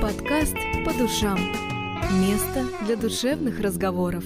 Подкаст по душам. Место для душевных разговоров.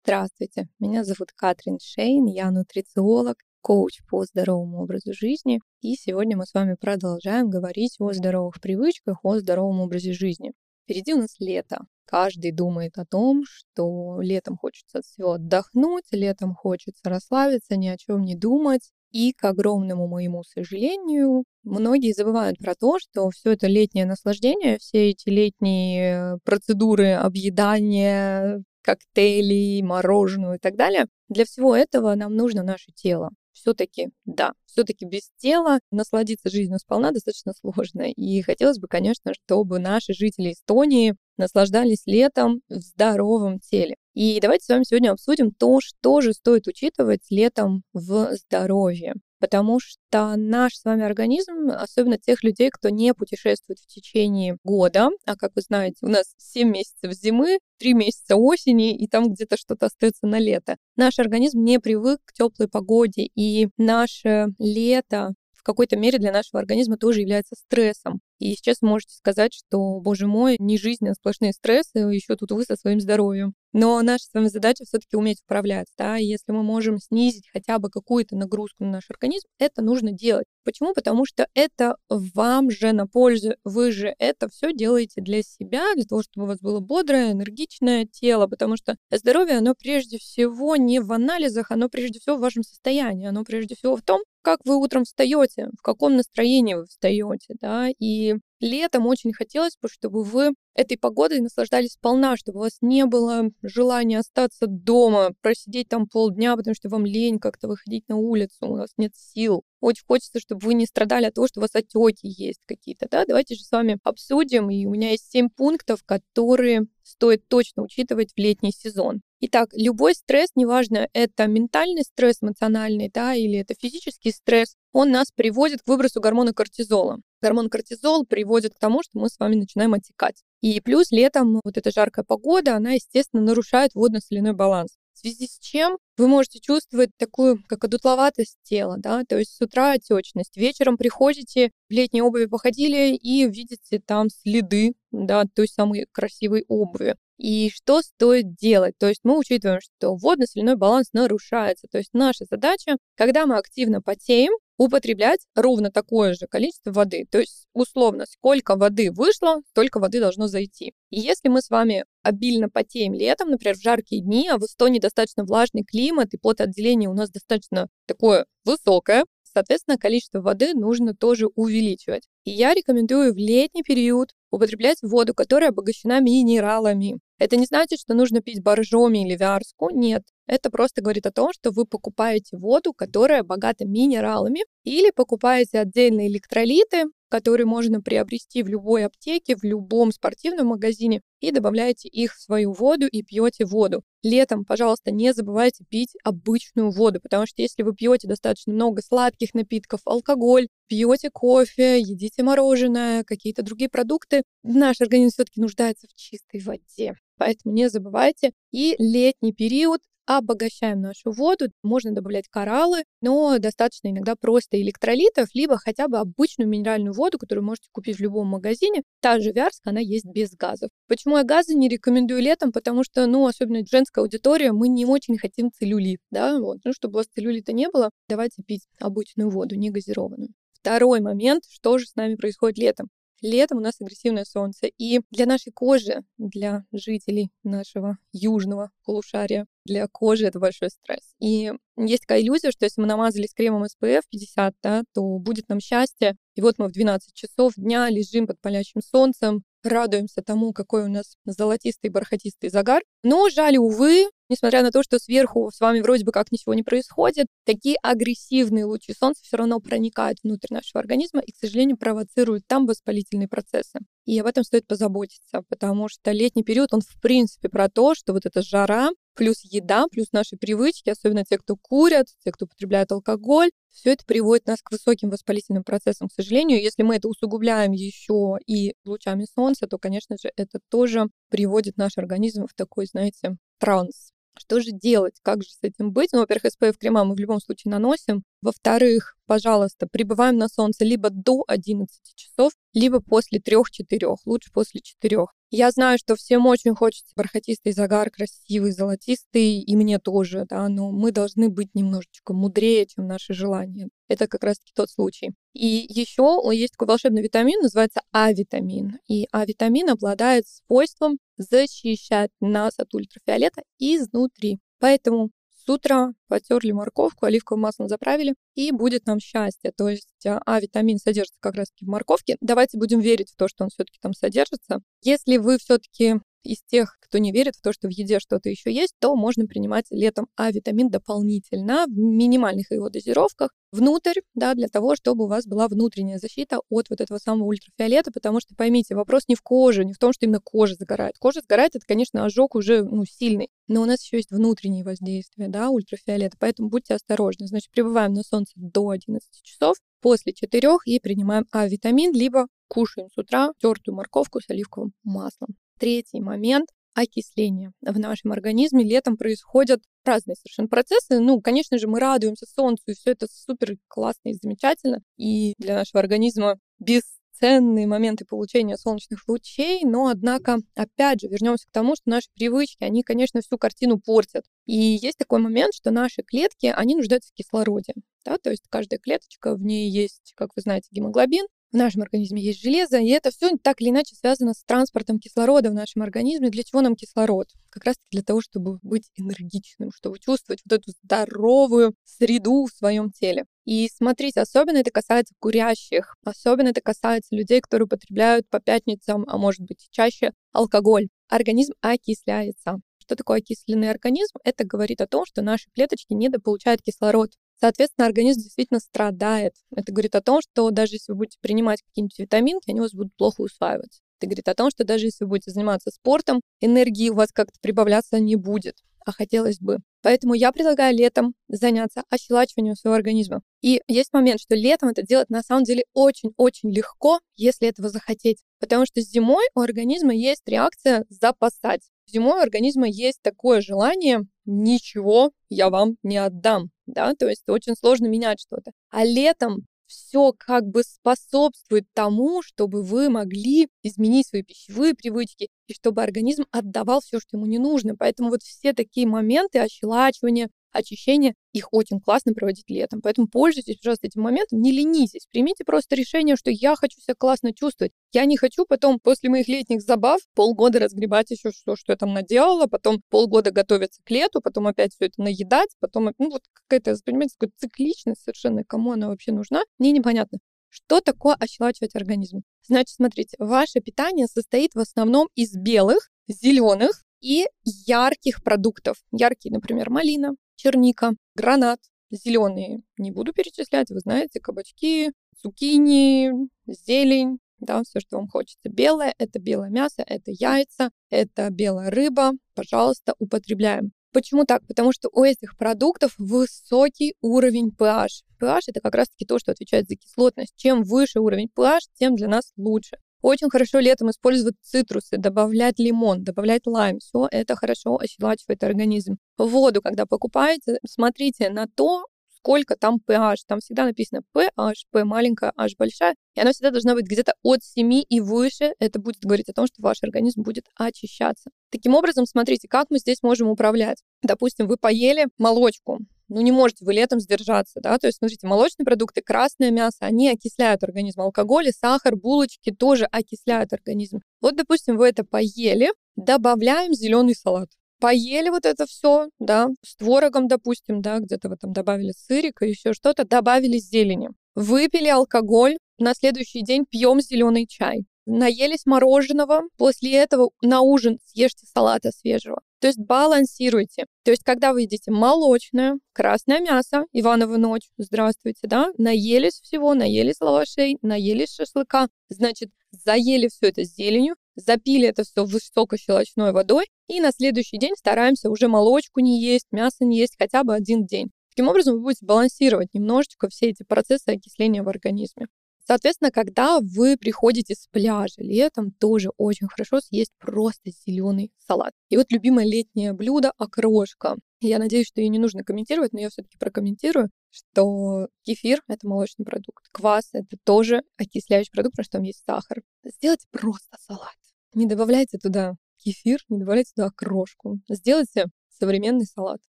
Здравствуйте, меня зовут Катрин Шейн, я нутрициолог, коуч по здоровому образу жизни. И сегодня мы с вами продолжаем говорить о здоровых привычках, о здоровом образе жизни. Впереди у нас лето. Каждый думает о том, что летом хочется всего отдохнуть, летом хочется расслабиться, ни о чем не думать. И, к огромному моему сожалению, многие забывают про то, что все это летнее наслаждение, все эти летние процедуры объедания, коктейлей, мороженого и так далее, для всего этого нам нужно наше тело. Все-таки, да, все-таки без тела насладиться жизнью сполна достаточно сложно. И хотелось бы, конечно, чтобы наши жители Эстонии наслаждались летом в здоровом теле. И давайте с вами сегодня обсудим то, что же стоит учитывать летом в здоровье. Потому что наш с вами организм, особенно тех людей, кто не путешествует в течение года, а как вы знаете, у нас 7 месяцев зимы, 3 месяца осени, и там где-то что-то остается на лето. Наш организм не привык к теплой погоде, и наше лето в какой-то мере для нашего организма тоже является стрессом. И сейчас можете сказать, что, боже мой, не жизнь, а сплошные стрессы, еще тут вы со своим здоровьем. Но наша с вами задача все-таки уметь управляться. Да? И если мы можем снизить хотя бы какую-то нагрузку на наш организм, это нужно делать. Почему? Потому что это вам же на пользу. Вы же это все делаете для себя, для того, чтобы у вас было бодрое, энергичное тело. Потому что здоровье, оно прежде всего не в анализах, оно прежде всего в вашем состоянии. Оно прежде всего в том, как вы утром встаете, в каком настроении вы встаете, да, и летом очень хотелось бы, чтобы вы этой погодой наслаждались сполна, чтобы у вас не было желания остаться дома, просидеть там полдня, потому что вам лень как-то выходить на улицу, у вас нет сил. Очень хочется, чтобы вы не страдали от того, что у вас отеки есть какие-то, да? Давайте же с вами обсудим, и у меня есть семь пунктов, которые стоит точно учитывать в летний сезон. Итак, любой стресс, неважно, это ментальный стресс, эмоциональный, да, или это физический стресс, он нас приводит к выбросу гормона кортизола. Гормон кортизол приводит к тому, что мы с вами начинаем отекать. И плюс летом вот эта жаркая погода, она, естественно, нарушает водно-соляной баланс. В связи с чем вы можете чувствовать такую, как одутловатость тела, да, то есть с утра отечность, вечером приходите, в летней обуви походили и видите там следы, да, той самой красивой обуви. И что стоит делать? То есть мы учитываем, что водно-соляной баланс нарушается. То есть наша задача, когда мы активно потеем, употреблять ровно такое же количество воды. То есть, условно, сколько воды вышло, столько воды должно зайти. И если мы с вами обильно потеем летом, например, в жаркие дни, а в Эстонии достаточно влажный климат, и потоотделение у нас достаточно такое высокое, соответственно, количество воды нужно тоже увеличивать. И я рекомендую в летний период употреблять воду, которая обогащена минералами. Это не значит, что нужно пить боржоми или вярску. Нет. Это просто говорит о том, что вы покупаете воду, которая богата минералами, или покупаете отдельные электролиты, которые можно приобрести в любой аптеке, в любом спортивном магазине, и добавляете их в свою воду и пьете воду. Летом, пожалуйста, не забывайте пить обычную воду, потому что если вы пьете достаточно много сладких напитков, алкоголь, пьете кофе, едите мороженое, какие-то другие продукты, наш организм все-таки нуждается в чистой воде. Поэтому не забывайте. И летний период обогащаем нашу воду. Можно добавлять кораллы, но достаточно иногда просто электролитов, либо хотя бы обычную минеральную воду, которую можете купить в любом магазине. Та же Вярска, она есть без газов. Почему я газы не рекомендую летом? Потому что, ну, особенно женская аудитория, мы не очень хотим целлюлит, да, вот. Ну, чтобы у вас целлюлита не было, давайте пить обычную воду, не газированную. Второй момент, что же с нами происходит летом. Летом у нас агрессивное солнце. И для нашей кожи, для жителей нашего южного полушария, для кожи это большой стресс. И есть такая иллюзия, что если мы намазались кремом SPF 50, да, то будет нам счастье. И вот мы в 12 часов дня лежим под палящим солнцем, радуемся тому, какой у нас золотистый бархатистый загар. Но жаль, увы, несмотря на то, что сверху с вами вроде бы как ничего не происходит, такие агрессивные лучи солнца все равно проникают внутрь нашего организма и, к сожалению, провоцируют там воспалительные процессы. И об этом стоит позаботиться, потому что летний период, он в принципе про то, что вот эта жара, плюс еда, плюс наши привычки, особенно те, кто курят, те, кто употребляет алкоголь, все это приводит нас к высоким воспалительным процессам. К сожалению, если мы это усугубляем еще и лучами солнца, то, конечно же, это тоже приводит наш организм в такой, знаете, транс. Что же делать? Как же с этим быть? Ну, во-первых, SPF-крема мы в любом случае наносим. Во-вторых, пожалуйста, пребываем на солнце либо до 11 часов, либо после 3-4, лучше после 4. Я знаю, что всем очень хочется бархатистый загар, красивый, золотистый, и мне тоже, да, но мы должны быть немножечко мудрее, чем наши желания. Это как раз-таки тот случай. И еще есть такой волшебный витамин, называется А-витамин. И А-витамин обладает свойством защищать нас от ультрафиолета изнутри. Поэтому с утра потерли морковку, оливковым маслом заправили, и будет нам счастье. То есть а, А-витамин содержится как раз-таки в морковке. Давайте будем верить в то, что он все-таки там содержится. Если вы все-таки из тех, кто не верит в то, что в еде что-то еще есть, то можно принимать летом А-витамин дополнительно в минимальных его дозировках внутрь, да, для того, чтобы у вас была внутренняя защита от вот этого самого ультрафиолета, потому что, поймите, вопрос не в коже, не в том, что именно кожа загорает. Кожа сгорает, это, конечно, ожог уже, ну, сильный, но у нас еще есть внутренние воздействия, да, ультрафиолета, поэтому будьте осторожны. Значит, пребываем на солнце до 11 часов, после 4 и принимаем А-витамин, либо кушаем с утра тертую морковку с оливковым маслом. Третий момент окисление. В нашем организме летом происходят разные совершенно процессы. Ну, конечно же, мы радуемся солнцу, и все это супер классно и замечательно. И для нашего организма бесценные моменты получения солнечных лучей, но, однако, опять же, вернемся к тому, что наши привычки, они, конечно, всю картину портят. И есть такой момент, что наши клетки, они нуждаются в кислороде. Да? То есть каждая клеточка, в ней есть, как вы знаете, гемоглобин, в нашем организме есть железо, и это все так или иначе связано с транспортом кислорода в нашем организме. Для чего нам кислород? Как раз для того, чтобы быть энергичным, чтобы чувствовать вот эту здоровую среду в своем теле. И смотрите, особенно это касается курящих, особенно это касается людей, которые употребляют по пятницам, а может быть чаще, алкоголь. Организм окисляется. Что такое окисленный организм? Это говорит о том, что наши клеточки недополучают кислород. Соответственно, организм действительно страдает. Это говорит о том, что даже если вы будете принимать какие-нибудь витаминки, они у вас будут плохо усваиваться. Это говорит о том, что даже если вы будете заниматься спортом, энергии у вас как-то прибавляться не будет, а хотелось бы. Поэтому я предлагаю летом заняться ощелачиванием своего организма. И есть момент, что летом это делать на самом деле очень-очень легко, если этого захотеть. Потому что зимой у организма есть реакция запасать. Зимой у организма есть такое желание ничего я вам не отдам, да, то есть очень сложно менять что-то. А летом все как бы способствует тому, чтобы вы могли изменить свои пищевые привычки и чтобы организм отдавал все, что ему не нужно. Поэтому вот все такие моменты ощелачивания, очищения, их очень классно проводить летом. Поэтому пользуйтесь, пожалуйста, этим моментом, не ленитесь. Примите просто решение, что я хочу себя классно чувствовать. Я не хочу потом после моих летних забав полгода разгребать еще все, что я там наделала, потом полгода готовиться к лету, потом опять все это наедать, потом, ну вот какая-то, понимаете, какая цикличность совершенно, кому она вообще нужна, мне непонятно. Что такое ощелачивать организм? Значит, смотрите, ваше питание состоит в основном из белых, зеленых и ярких продуктов. Яркие, например, малина, черника, гранат, зеленые не буду перечислять, вы знаете, кабачки, цукини, зелень, да, все, что вам хочется. Белое — это белое мясо, это яйца, это белая рыба. Пожалуйста, употребляем. Почему так? Потому что у этих продуктов высокий уровень pH. pH — это как раз-таки то, что отвечает за кислотность. Чем выше уровень pH, тем для нас лучше. Очень хорошо летом использовать цитрусы, добавлять лимон, добавлять лайм. Все это хорошо ощелачивает организм. Воду, когда покупаете, смотрите на то, сколько там pH. Там всегда написано pH, P маленькая, H большая. И она всегда должна быть где-то от 7 и выше. Это будет говорить о том, что ваш организм будет очищаться. Таким образом, смотрите, как мы здесь можем управлять. Допустим, вы поели молочку, ну, не можете вы летом сдержаться, да, то есть, смотрите, молочные продукты, красное мясо, они окисляют организм. Алкоголь, сахар, булочки тоже окисляют организм. Вот, допустим, вы это поели, добавляем зеленый салат. Поели вот это все, да, с творогом, допустим, да, где-то вы там добавили сырика, еще что-то, добавили зелени. Выпили алкоголь, на следующий день пьем зеленый чай наелись мороженого, после этого на ужин съешьте салата свежего. То есть балансируйте. То есть, когда вы едите молочное, красное мясо, Иванову ночь, здравствуйте, да, наелись всего, наелись лавашей, наелись шашлыка, значит, заели все это зеленью, запили это все высокощелочной водой, и на следующий день стараемся уже молочку не есть, мясо не есть хотя бы один день. Таким образом, вы будете балансировать немножечко все эти процессы окисления в организме. Соответственно, когда вы приходите с пляжа летом, тоже очень хорошо съесть просто зеленый салат. И вот любимое летнее блюдо — окрошка. Я надеюсь, что ее не нужно комментировать, но я все-таки прокомментирую, что кефир — это молочный продукт. Квас — это тоже окисляющий продукт, потому что там есть сахар. Сделайте просто салат. Не добавляйте туда кефир, не добавляйте туда окрошку. Сделайте современный салат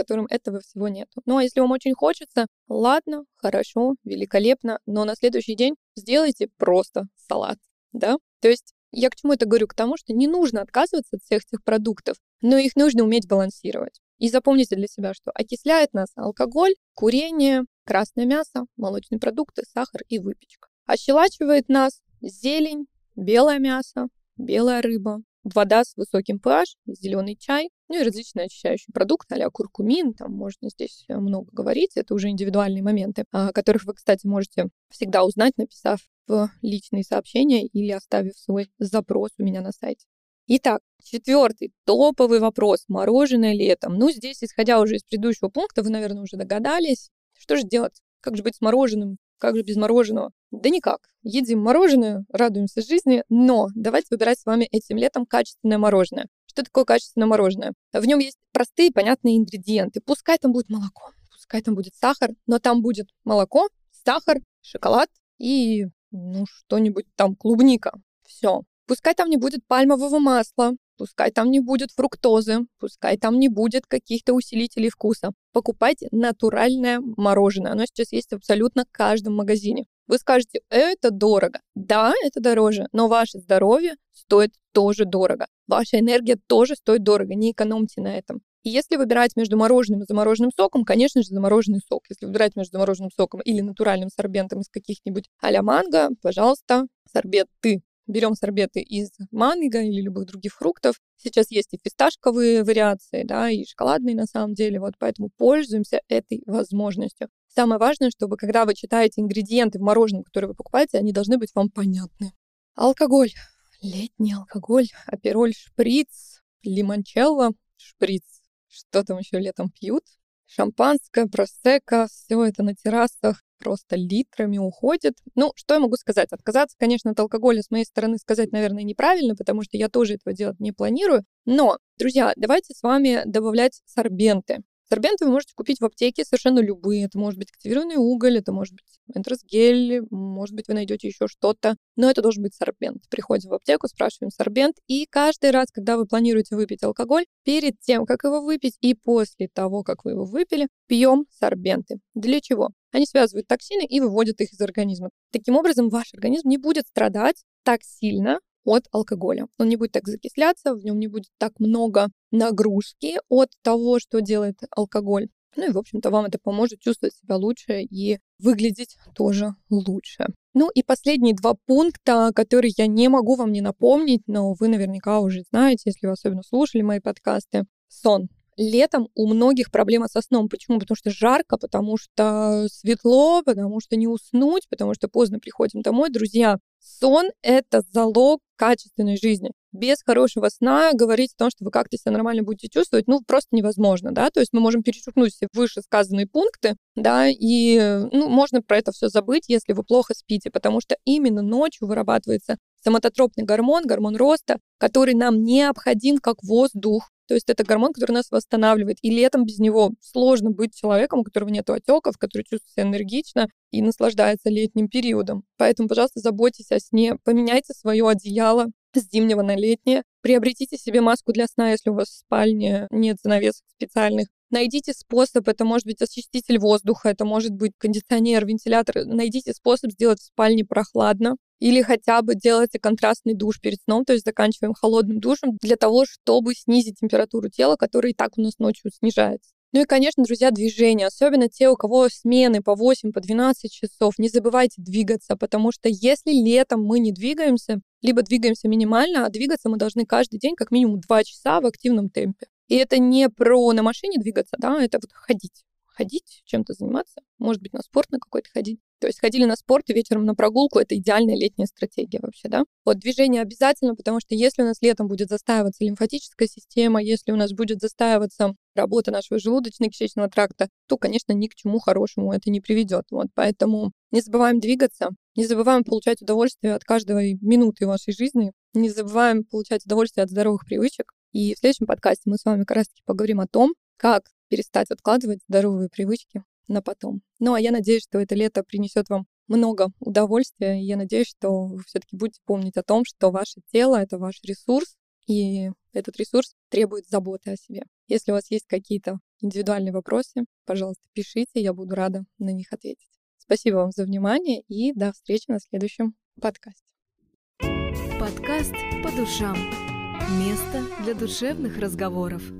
котором этого всего нету. Ну а если вам очень хочется, ладно, хорошо, великолепно, но на следующий день сделайте просто салат, да? То есть я к чему это говорю? К тому, что не нужно отказываться от всех этих продуктов, но их нужно уметь балансировать. И запомните для себя, что окисляет нас алкоголь, курение, красное мясо, молочные продукты, сахар и выпечка. Ощелачивает нас зелень, белое мясо, белая рыба, вода с высоким pH, зеленый чай, ну и различные очищающие продукты, а куркумин, там можно здесь э, много говорить, это уже индивидуальные моменты, о которых вы, кстати, можете всегда узнать, написав в личные сообщения или оставив свой запрос у меня на сайте. Итак, четвертый топовый вопрос. Мороженое летом. Ну, здесь, исходя уже из предыдущего пункта, вы, наверное, уже догадались, что же делать? Как же быть с мороженым как же без мороженого? Да никак. Едим мороженое, радуемся жизни, но давайте выбирать с вами этим летом качественное мороженое. Что такое качественное мороженое? В нем есть простые, понятные ингредиенты. Пускай там будет молоко, пускай там будет сахар, но там будет молоко, сахар, шоколад и, ну, что-нибудь там, клубника. Все. Пускай там не будет пальмового масла, Пускай там не будет фруктозы, пускай там не будет каких-то усилителей вкуса. Покупайте натуральное мороженое. Оно сейчас есть в абсолютно каждом магазине. Вы скажете, это дорого. Да, это дороже, но ваше здоровье стоит тоже дорого. Ваша энергия тоже стоит дорого. Не экономьте на этом. И если выбирать между мороженым и замороженным соком, конечно же, замороженный сок. Если выбирать между замороженным соком или натуральным сорбентом из каких-нибудь а-ля манго, пожалуйста, сорбет ты берем сорбеты из манго или любых других фруктов. Сейчас есть и фисташковые вариации, да, и шоколадные на самом деле, вот поэтому пользуемся этой возможностью. Самое важное, чтобы когда вы читаете ингредиенты в мороженом, которые вы покупаете, они должны быть вам понятны. Алкоголь. Летний алкоголь, апероль, шприц, лимончелло, шприц. Что там еще летом пьют? Шампанское, просека, все это на террасах просто литрами уходит. Ну, что я могу сказать? Отказаться, конечно, от алкоголя с моей стороны сказать, наверное, неправильно, потому что я тоже этого делать не планирую. Но, друзья, давайте с вами добавлять сорбенты. Сорбенты вы можете купить в аптеке совершенно любые. Это может быть активированный уголь, это может быть энтеросгель, может быть, вы найдете еще что-то. Но это должен быть сорбент. Приходим в аптеку, спрашиваем сорбент. И каждый раз, когда вы планируете выпить алкоголь, перед тем, как его выпить, и после того, как вы его выпили, пьем сорбенты. Для чего? Они связывают токсины и выводят их из организма. Таким образом, ваш организм не будет страдать так сильно от алкоголя. Он не будет так закисляться, в нем не будет так много нагрузки от того, что делает алкоголь. Ну и, в общем-то, вам это поможет чувствовать себя лучше и выглядеть тоже лучше. Ну и последние два пункта, которые я не могу вам не напомнить, но вы наверняка уже знаете, если вы особенно слушали мои подкасты. Сон. Летом у многих проблема со сном. Почему? Потому что жарко, потому что светло, потому что не уснуть, потому что поздно приходим домой. Друзья, сон — это залог качественной жизни. Без хорошего сна говорить о том, что вы как-то себя нормально будете чувствовать, ну, просто невозможно, да, то есть мы можем перечеркнуть все вышесказанные пункты, да, и, ну, можно про это все забыть, если вы плохо спите, потому что именно ночью вырабатывается соматотропный гормон, гормон роста, который нам необходим как воздух то есть это гормон, который нас восстанавливает. И летом без него сложно быть человеком, у которого нет отеков, который чувствует себя энергично и наслаждается летним периодом. Поэтому, пожалуйста, заботьтесь о сне, поменяйте свое одеяло с зимнего на летнее, приобретите себе маску для сна, если у вас в спальне нет занавесок специальных, Найдите способ, это может быть очиститель воздуха, это может быть кондиционер, вентилятор. Найдите способ сделать в спальне прохладно. Или хотя бы делайте контрастный душ перед сном, то есть заканчиваем холодным душем для того, чтобы снизить температуру тела, которая и так у нас ночью снижается. Ну и, конечно, друзья, движение, особенно те, у кого смены по 8, по 12 часов, не забывайте двигаться, потому что если летом мы не двигаемся, либо двигаемся минимально, а двигаться мы должны каждый день как минимум 2 часа в активном темпе. И это не про на машине двигаться, да, это вот ходить ходить, чем-то заниматься, может быть, на спорт на какой-то ходить. То есть ходили на спорт и вечером на прогулку — это идеальная летняя стратегия вообще, да? Вот движение обязательно, потому что если у нас летом будет застаиваться лимфатическая система, если у нас будет застаиваться работа нашего желудочно-кишечного тракта, то, конечно, ни к чему хорошему это не приведет. Вот поэтому не забываем двигаться, не забываем получать удовольствие от каждой минуты вашей жизни, не забываем получать удовольствие от здоровых привычек. И в следующем подкасте мы с вами как раз-таки поговорим о том, как перестать откладывать здоровые привычки на потом. Ну, а я надеюсь, что это лето принесет вам много удовольствия. И я надеюсь, что вы все-таки будете помнить о том, что ваше тело — это ваш ресурс, и этот ресурс требует заботы о себе. Если у вас есть какие-то индивидуальные вопросы, пожалуйста, пишите, я буду рада на них ответить. Спасибо вам за внимание и до встречи на следующем подкасте. Подкаст по душам. Место для душевных разговоров.